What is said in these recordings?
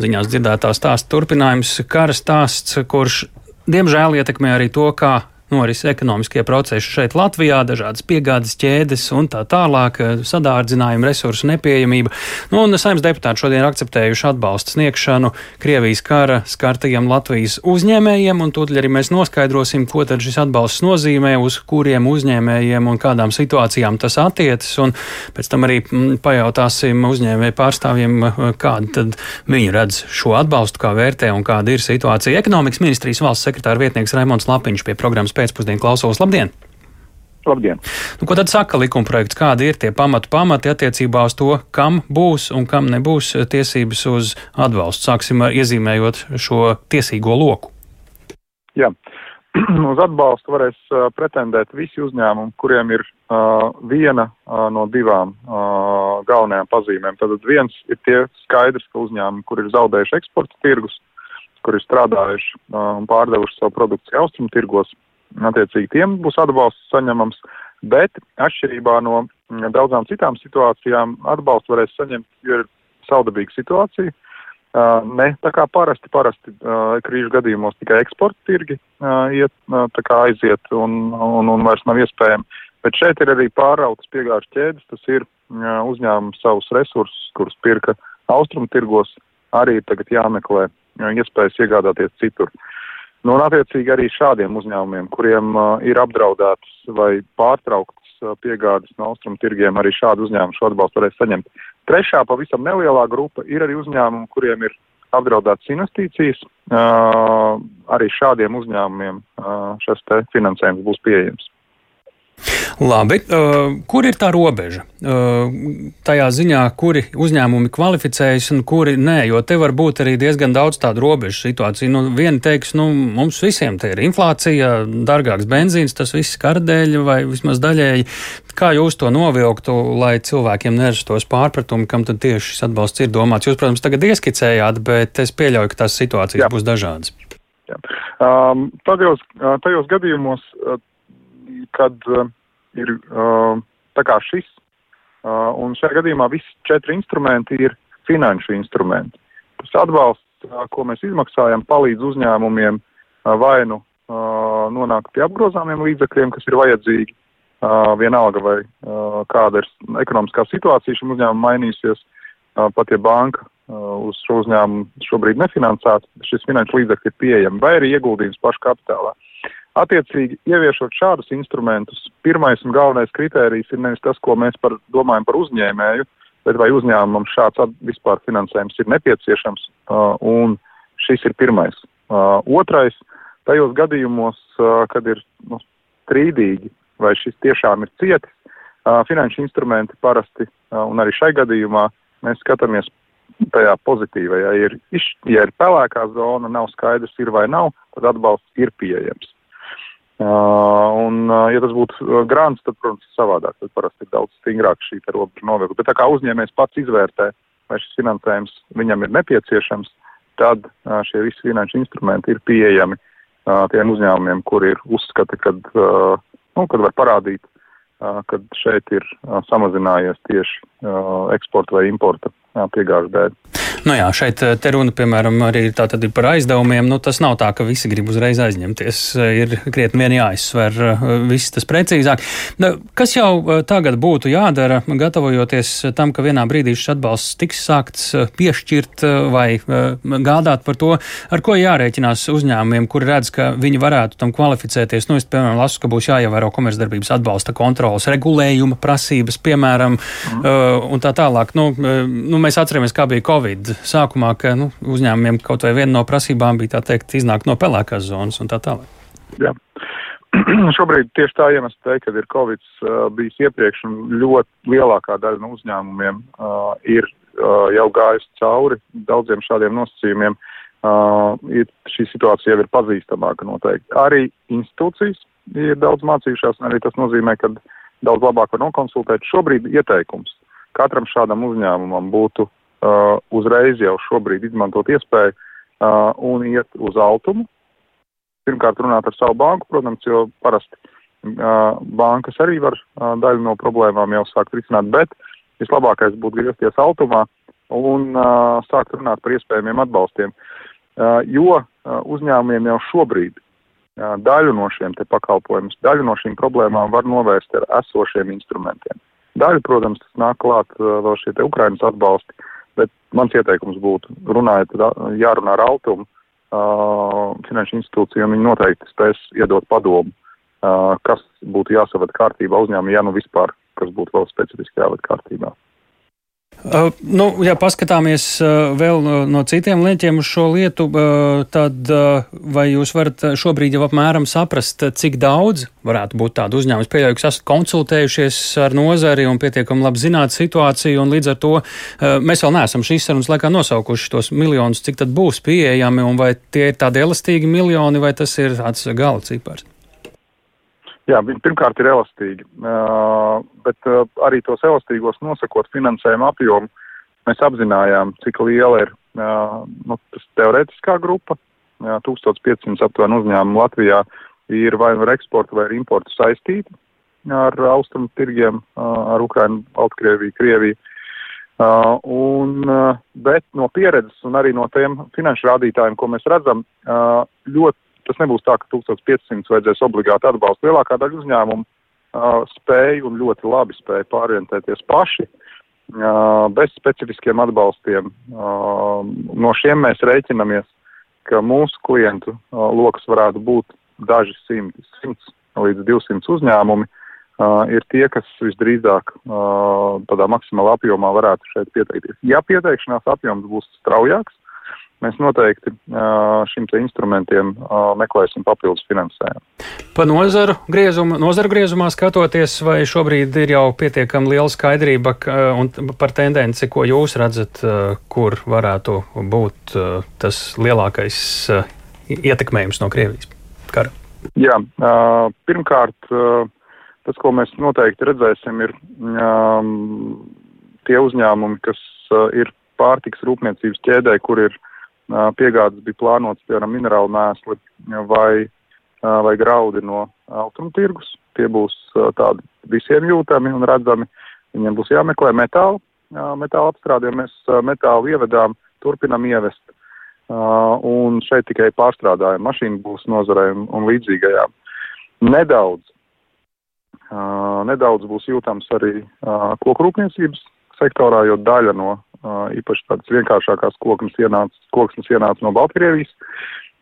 ziņās dzirdētā stāsta turpinājums, kara stāsts, kurš diemžēl ietekmē arī to, kā noris ekonomiskie procesi šeit Latvijā, dažādas piegādes ķēdes un tā tālāk, sadārdzinājuma resursu nepieejamība. Nu, un saimnes deputāti šodien ir akceptējuši atbalstu sniegšanu Krievijas kara skartajiem Latvijas uzņēmējiem, un tūdaļ arī mēs noskaidrosim, ko tad šis atbalsts nozīmē, uz kuriem uzņēmējiem un kādām situācijām tas attiecas, un pēc tam arī mm, pajautāsim uzņēmēju pārstāvjiem, kādu tad viņi redz šo atbalstu, kā vērtē un kāda ir situācija. Ekonomikas ministrijas valsts sekretāra vietnieks Raimons Lapiņš pie programmas pēcpusdienu klausos. Labdien! Labdien! Nu, ko tad saka likumprojekts? Kādi ir tie pamatu pamati attiecībā uz to, kam būs un kam nebūs tiesības uz atbalstu? Sāksim ar iezīmējot šo tiesīgo loku. Jā. Uz atbalstu varēs uh, pretendēt visi uzņēmumi, kuriem ir uh, viena uh, no divām uh, galvenajām pazīmēm. Tad viens ir tie skaidrs, ka uzņēmumi, kur ir zaudējuši eksporta tirgus, kur ir strādājuši uh, un pārdevuši savu produkciju austrumu tirgos, attiecīgi tiem būs atbalsts saņemams, bet atšķirībā no mm, daudzām citām situācijām atbalstu varēs saņemt, jo ir saudabīga situācija. Ne tā kā parasti, parasti krīžu gadījumos tikai eksporta tirgi iet, tā kā aiziet un, un, un vairs nav iespējami. Bet šeit ir arī pārautas piegāžu ķēdes, tas ir uzņēmums savus resursus, kurus pirka austrumu tirgos, arī tagad jāmeklē iespējas iegādāties citur. Uh, Nu, un attiecīgi arī šādiem uzņēmumiem, kuriem uh, ir apdraudētas vai pārtrauktas uh, piegādes no austrumu tirgiem, arī šādu uzņēmumu šo atbalstu varēs saņemt. Trešā pavisam nelielā grupa ir arī uzņēmumi, kuriem ir apdraudētas investīcijas. Uh, arī šādiem uzņēmumiem uh, šis finansējums būs pieejams. Labi, uh, kur ir tā robeža? Uh, tajā ziņā, kuri uzņēmumi kvalificējas un kuri nē, jo te var būt arī diezgan daudz tādu robežu situāciju. Nu, viena teiks, nu, mums visiem te ir inflācija, dārgāks benzīns, tas viss kardēļ vai vismaz daļēji. Kā jūs to novilktu, lai cilvēkiem nerastos pārpratumi, kam tad tieši šis atbalsts ir domāts? Jūs, protams, tagad ieskicējāt, bet es pieļauju, ka tās situācijas Jā. būs dažādas. Jā. Um, tajos, tajos gadījumos, kad uh, ir uh, tā kā šis, uh, un šajā gadījumā visi četri instrumenti ir finanšu instrumenti. Tas atbalsts, uh, ko mēs izmaksājam, palīdz uzņēmumiem uh, vai nu uh, nonākt pie apgrozāmiem līdzekļiem, kas ir vajadzīgi, uh, vienalga vai uh, kāda ir ekonomiskā situācija šim uzņēmumam mainīsies, uh, pat ja banka uh, uz šo uzņēmumu šobrīd nefinansētu, šis finanšu līdzekļi ir pieejami, vai arī ieguldījums pašu kapitālā. Attiecīgi, ieviešot šādus instrumentus, pirmais un galvenais kritērijs ir nevis tas, ko mēs par, domājam par uzņēmēju, bet vai uzņēmumam šāds vispār finansējums ir nepieciešams, uh, un šis ir pirmais. Uh, otrais, tajos gadījumos, uh, kad ir nu, strīdīgi, vai šis tiešām ir cietis, finanšu instrumenti parasti, un arī šai gadījumā mēs skatāmies tajā pozitīvajā. Ja ir, ja ir pelēkā zona, nav skaidrs, ir vai nav, tad atbalsts ir pieejams. Un, ja tas būtu grants, tad, protams, savādāk. Tad parasti ir daudz stingrāk šī robeža novilkta. Bet tā kā uzņēmējs pats izvērtē, vai šis finansējums viņam ir nepieciešams, tad šie visi finanšu instrumenti ir pieejami tiem uzņēmumiem, kuri ir uzskati, kad, nu, kad var parādīt, kad šeit ir samazinājies tieši eksporta vai importa piegāžu dēļ. Nu jā, šeit eh, te runa, piemēram, arī ir par aizdevumiem. Nu, tas nav tā, ka visi grib uzreiz aizņemties. Ir krietni vien jāizsver eh, viss tas precīzāk. Nu, kas jau eh, tagad būtu jādara, gatavojoties tam, ka vienā brīdī šis atbalsts tiks sākts piešķirt vai gādāt par to, ar ko jārēķinās uzņēmumiem, kuri redz, ka viņi varētu tam kvalificēties. Nu, es, piemēram, lasu, ka būs jāievēro komercdarbības atbalsta kontrolas regulējuma prasības, piemēram, mm. un tā tālāk. Nu, nu, mēs atceramies, kā bija Covid sākumā, ka nu, uzņēmumiem kaut vai viena no prasībām bija teikt, iznākt no pelēkās zonas un tā tālāk. Jā. Šobrīd tieši tā iemesla dēļ, kad ir Covid uh, bijis iepriekš un ļoti lielākā daļa no uzņēmumiem uh, ir uh, jau gājusi cauri daudziem šādiem nosacījumiem. Uh, šī situācija jau ir pazīstamāka noteikti. Arī institūcijas ir daudz mācījušās, un arī tas nozīmē, ka daudz labāk var nokonsultēt. Šobrīd ieteikums katram šādam uzņēmumam būtu uh, uzreiz jau šobrīd izmantot iespēju uh, un iet uz altumu. Pirmkārt, runāt ar savu banku, protams, jo parasti uh, bankas arī var uh, daļu no problēmām jau sākt risināt, bet vislabākais būtu griezties altumā un uh, sākt runāt par iespējamiem atbalstiem, uh, jo uh, uzņēmumiem jau šobrīd uh, daļu no šiem te pakalpojumus, daļu no šīm problēmām var novērst ar esošiem instrumentiem. Daļu, protams, tas nāk klāt uh, vēl šie te Ukrainas atbalsti, bet mans ieteikums būtu runājot, jārunā ar Altumu uh, finanšu institūciju, un viņi noteikti spēs iedot padomu, uh, kas būtu jāsavad kārtībā uzņēmumi, ja nu vispār, kas būtu vēl specifiski jāved kārtībā. Uh, nu, ja paskatāmies uh, vēl no, no citiem leņķiem uz šo lietu, uh, tad uh, vai jūs varat šobrīd jau apmēram saprast, cik daudz varētu būt tādu uzņēmumu? Es pieļauju, ka esat konsultējušies ar nozari un pietiekami labi zināt situāciju, un līdz ar to uh, mēs vēl neesam šīs sarunas laikā nosaukuši tos miljonus, cik tad būs pieejami, un vai tie ir tādi elastīgi miljoni, vai tas ir tāds gala cipars? Jā, viņi pirmkārt ir elastīgi, bet arī tos elastīgos nosakot finansējumu apjomu, mēs apzinājām, cik liela ir nu, teorētiskā grupa. Uh, 1500 aptuveni uzņēmumu Latvijā ir vai nu ar eksportu vai ar importu saistīti ar austrumu tirgiem, ar Ukrainu, Baltkrieviju, Krieviju. Uh, un, bet no pieredzes un arī no tiem finanšu rādītājiem, ko mēs redzam, uh, ļoti tas nebūs tā, ka 1500 vajadzēs obligāti atbalstu. Lielākā daļa uzņēmumu uh, spēja un ļoti labi spēja pārorientēties paši uh, bez specifiskiem atbalstiem. Uh, no šiem mēs rēķinamies, ka mūsu klientu uh, lokus varētu būt daži simti, simts līdz 200 uzņēmumi. Uh, ir tie, kas visdrīzāk uh, tādā maksimālā apjomā varētu šeit pieteikties. Ja pieteikšanās apjoms būs straujāks, mēs noteikti šim instrumentiem meklēsim papildus finansējumu. Pa nozaru, griezumu, nozaru griezumā skatoties, vai šobrīd ir jau pietiekami liela skaidrība par tendenci, ko jūs redzat, kur varētu būt tas lielākais ietekmējums no Krievijas kara? Jā, pirmkārt, tas, ko mēs noteikti redzēsim, ir tie uzņēmumi, kas ir pārtiks rūpniecības ķēdē, kur ir uh, piegādes bija plānotas, piemēram, minerālu mēsli vai, vai graudi no austrumtirgus. Tie būs tādi visiem jūtami un redzami. Viņiem būs jāmeklē metālu, metāla apstrāde, jo mēs metālu ievedām, turpinam ievest. Un šeit tikai pārstrādājam mašīnu būs nozarei un, un līdzīgajām. Nedaudz, nedaudz būs jūtams arī kokrūpniecības sektorā, jo daļa no īpaši tādas vienkāršākās koksnes ienāca, koksnes ienāca no Baltkrievijas.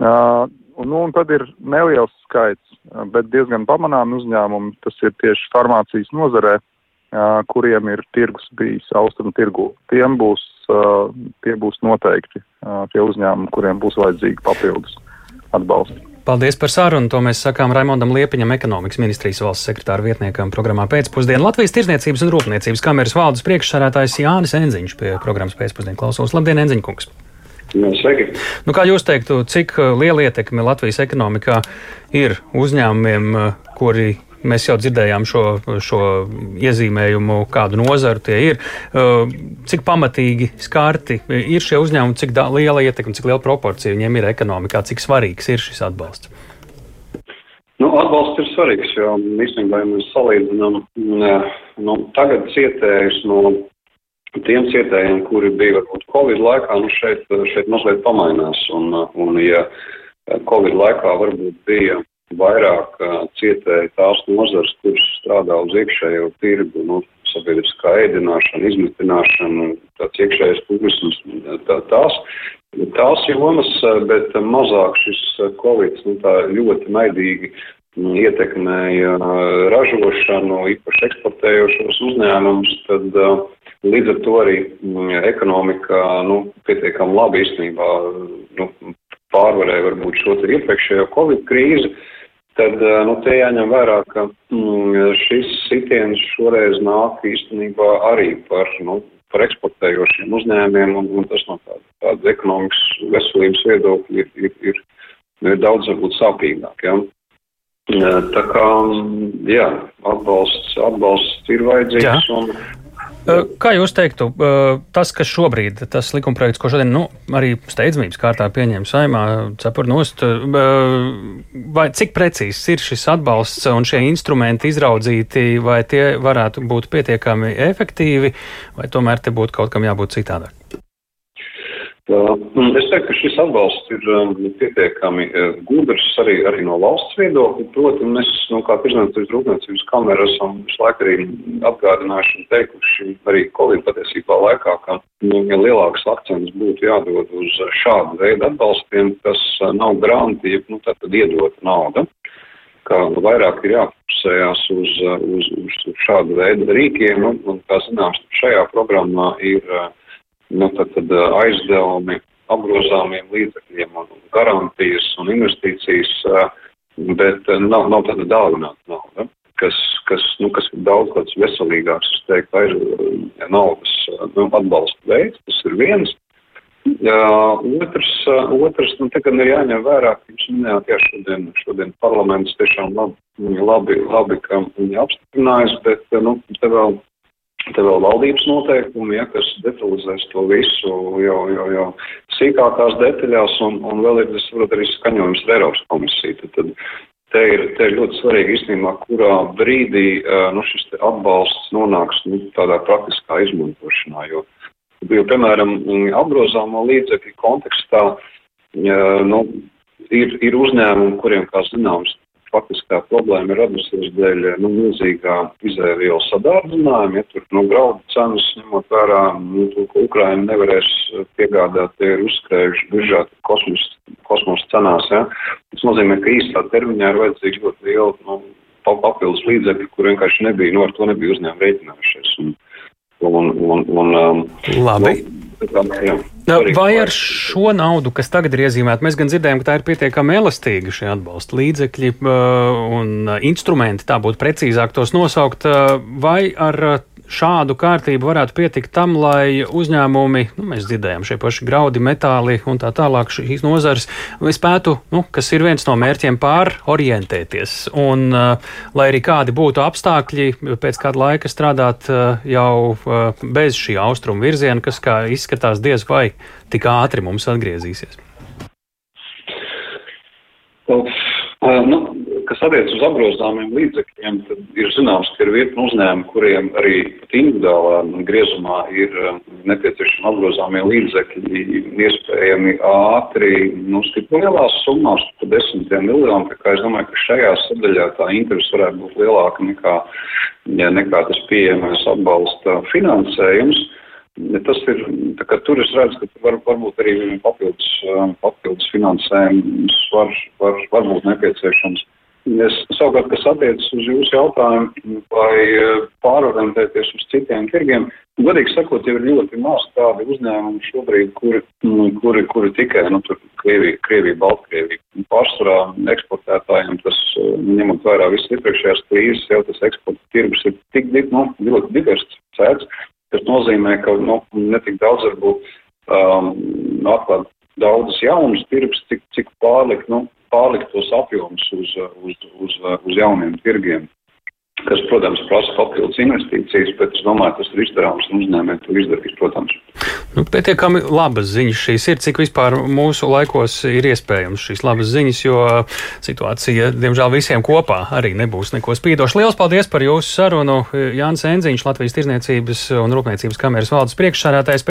Un, nu, un tad ir neliels skaits, bet diezgan pamanāmi uzņēmumi, tas ir tieši farmācijas nozarē, kuriem ir tirgus bijis austrumu tirgu. Tiem būs, tie būs noteikti tie uzņēmumi, kuriem būs vajadzīgi papildus atbalsti. Paldies par sarunu. To mēs sakām Raimondam Liepiņam, ekonomikas ministrijas valsts sekretāra vietniekam programmā pēcpusdienā. Latvijas Tirzniecības un Rūpniecības kameras valdes priekšsādātājs Jānis Enziņš pie programmas pēcpusdienā klausos. Labdien, Enziņkungs! Sveiki. Nu, kā jūs teiktu, cik liela ietekme Latvijas ekonomikā ir uzņēmumiem, kuri Mēs jau dzirdējām šo, šo iezīmējumu, kādu nozaru tie ir. Uh, cik pamatīgi skarti ir šie uzņēmumi, cik liela ietekme, cik liela proporcija viņiem ir ekonomikā, cik svarīgs ir šis atbalsts? Nu, atbalsts ir svarīgs, jo īstenībā, ja mēs salīdzinām nu, tagad cietējus no tiem cietējiem, kuri bija varbūt Covid laikā, nu šeit, šeit mazliet pamainās. Un, un ja Covid laikā varbūt bija vairāk cietēja tās nozars, kuras strādā uz iekšējo tirgu, nu, sabiedriskā ēdināšana, izmitināšana, tāds iekšējais turisms, tā, tās, tās jomas, bet mazāk šis Covid nu, tā ļoti naidīgi ietekmēja ražošanu, īpaši eksportējošos uzņēmumus, tad līdz ar to arī ekonomika, nu, pietiekam labi īstenībā, nu, pārvarēja varbūt šo iepriekšējo Covid krīzi. Uh, tad eh, nu, te jāņem vērā, ka mm, šis sitiens šoreiz nāk īstenībā arī par, nu, par eksportējošiem uzņēmiem, un, un tas no tāda, tāda ekonomikas veselības viedokļa ir, ir, ir, ir daudz varbūt sāpīgāk. Ja? Eh, tā kā, jā, atbalsts, atbalsts ir vajadzīgs. Jā. Un, Kā jūs teiktu, tas, kas šobrīd, tas likumprojekts, ko šodien nu, arī steidzamības kārtā pieņēma saimā, cepurnost, vai cik precīzs ir šis atbalsts un šie instrumenti izraudzīti, vai tie varētu būt pietiekami efektīvi, vai tomēr te būtu kaut kam jābūt citādāk? Mm, es teiktu, ka šis atbalsts ir um, pietiekami uh, gudrs arī, arī no valsts viedokļa. Proti, mēs, nu, kā Tirzniecības rūpniecības kamera, esam visu laiku arī atgādinājuši un teikuši arī Covid patiesībā laikā, ka nu, ja lielāks akcents būtu jādod uz šādu veidu atbalstiem, kas uh, nav granti, nu, tad iedota nauda ka vairāk ir jāfokusējās uz, uh, uz, uz šādu veidu rīkiem, un, un kā zināms, šajā programmā ir uh, nu, tad, tad aizdevumi apgrozāmiem līdzekļiem un garantijas un investīcijas, bet nav, nav tāda dāvināta nauda, kas, kas, nu, kas ir daudz kāds veselīgāks, es teiktu, aiz naudas nu, atbalsta veids, tas ir viens. Jā, otrs, otrs, nu, tagad ir jāņem vērā, ka jūs minējāt, jā, šodien, šodien parlaments tiešām labi, labi, labi ka viņi apstiprinājis, bet, nu, te vēl Te vēl valdības noteikumi, ja, kas detalizēs to visu jau, jau, jau sīkākās detaļās, un, un vēl ir, es saprotu, arī skaņojums ar Eiropas komisiju. Tad, tad te, ir, te ir ļoti svarīgi īstenībā, kurā brīdī nu, šis atbalsts nonāks nu, tādā praktiskā izmantošanā. Jo, jo piemēram, apgrozāmo līdzekļu kontekstā nu, ir, ir uzņēmumi, kuriem, kā zināms, faktiskā problēma ir radusies dēļ nu, milzīgā izēvielu sadārdzinājuma, ja tur nu, graudu cenas ņemot vērā, nu, to, ka Ukraina nevarēs piegādāt, tie ir uzskrējuši biržā kosmos, kosmos cenās. Ja. Tas nozīmē, ka īstā termiņā ir vajadzīgs ļoti liela nu, papildus līdzekļi, kur vienkārši nebija, nu, ar to nebija uzņēmumi rēķinājušies. Un, un, un, un, um, Labi. Nu, Vai ar šo naudu, kas tagad ir iezīmēta, mēs gan dzirdējām, ka tā ir pietiekami elastīga šie atbalsta līdzekļi un instrumenti, tā būtu precīzāk tos nosaukt, vai ar šādu kārtību varētu pietikt tam, lai uzņēmumi, nu, mēs dzirdējām šie paši graudi, metāli un tā tālāk šīs nozares, spētu, nu, kas ir viens no mērķiem, pārorientēties. Un, uh, lai arī kādi būtu apstākļi, pēc kāda laika strādāt uh, jau uh, bez šī austrumu virziena, kas, kā izskatās, diez vai tik ātri mums atgriezīsies. Uff, uh, nu, kas attiecas uz apgrozāmiem līdzekļiem, tad ir zināms, ka ir virkni uzņēmumi, kuriem arī individuālā griezumā ir um, nepieciešami apgrozāmie līdzekļi, iespējami ātri, nu, stipri lielās summās, pa desmitiem miljoniem. Tā kā es domāju, ka šajā sadaļā tā interese varētu būt lielāka nekā, ja, nekā tas pieejamais atbalsta finansējums. Tas ir, kā tur es redzu, ka var, varbūt arī papildus, um, papildus finansējums var, var, var būt nepieciešams. Es, savukārt, kas attiecas uz jūsu jautājumu, vai eh, pārorientēties uz citiem tirgiem, godīgi sakot, jau ir ļoti maz tādi uzņēmumi šobrīd, kuri, mm, kuri, kuri tikai, nu, tur Krievija, Krievija, Baltkrievija. Pārsvarā eksportētājiem tas, eh, ņemot vērā visas iepriekšējās krīzes, jau tas eksporta tirgus ir tik, nu, ļoti diversificēts, kas nozīmē, ka, nu, netik daudz varbūt um, atklāt daudzas jaunas tirgus, cik, cik pārlikt, nu, pārlikt tos apjomus uz, uz, uz, uz jauniem tirgiem, kas, protams, prasa papildus investīcijas, bet es domāju, tas ir izdarāms un uzņēmēji to izdarīs, protams. Nu, pietiekami labas ziņas šīs ir, cik vispār mūsu laikos ir iespējams šīs labas ziņas, jo situācija, diemžēl, visiem kopā arī nebūs neko spīdoša. Lielas paldies par jūsu sarunu. Jānis Enziņš, Latvijas Tirzniecības un Rūpniecības kameras valdes priekšsādātājs.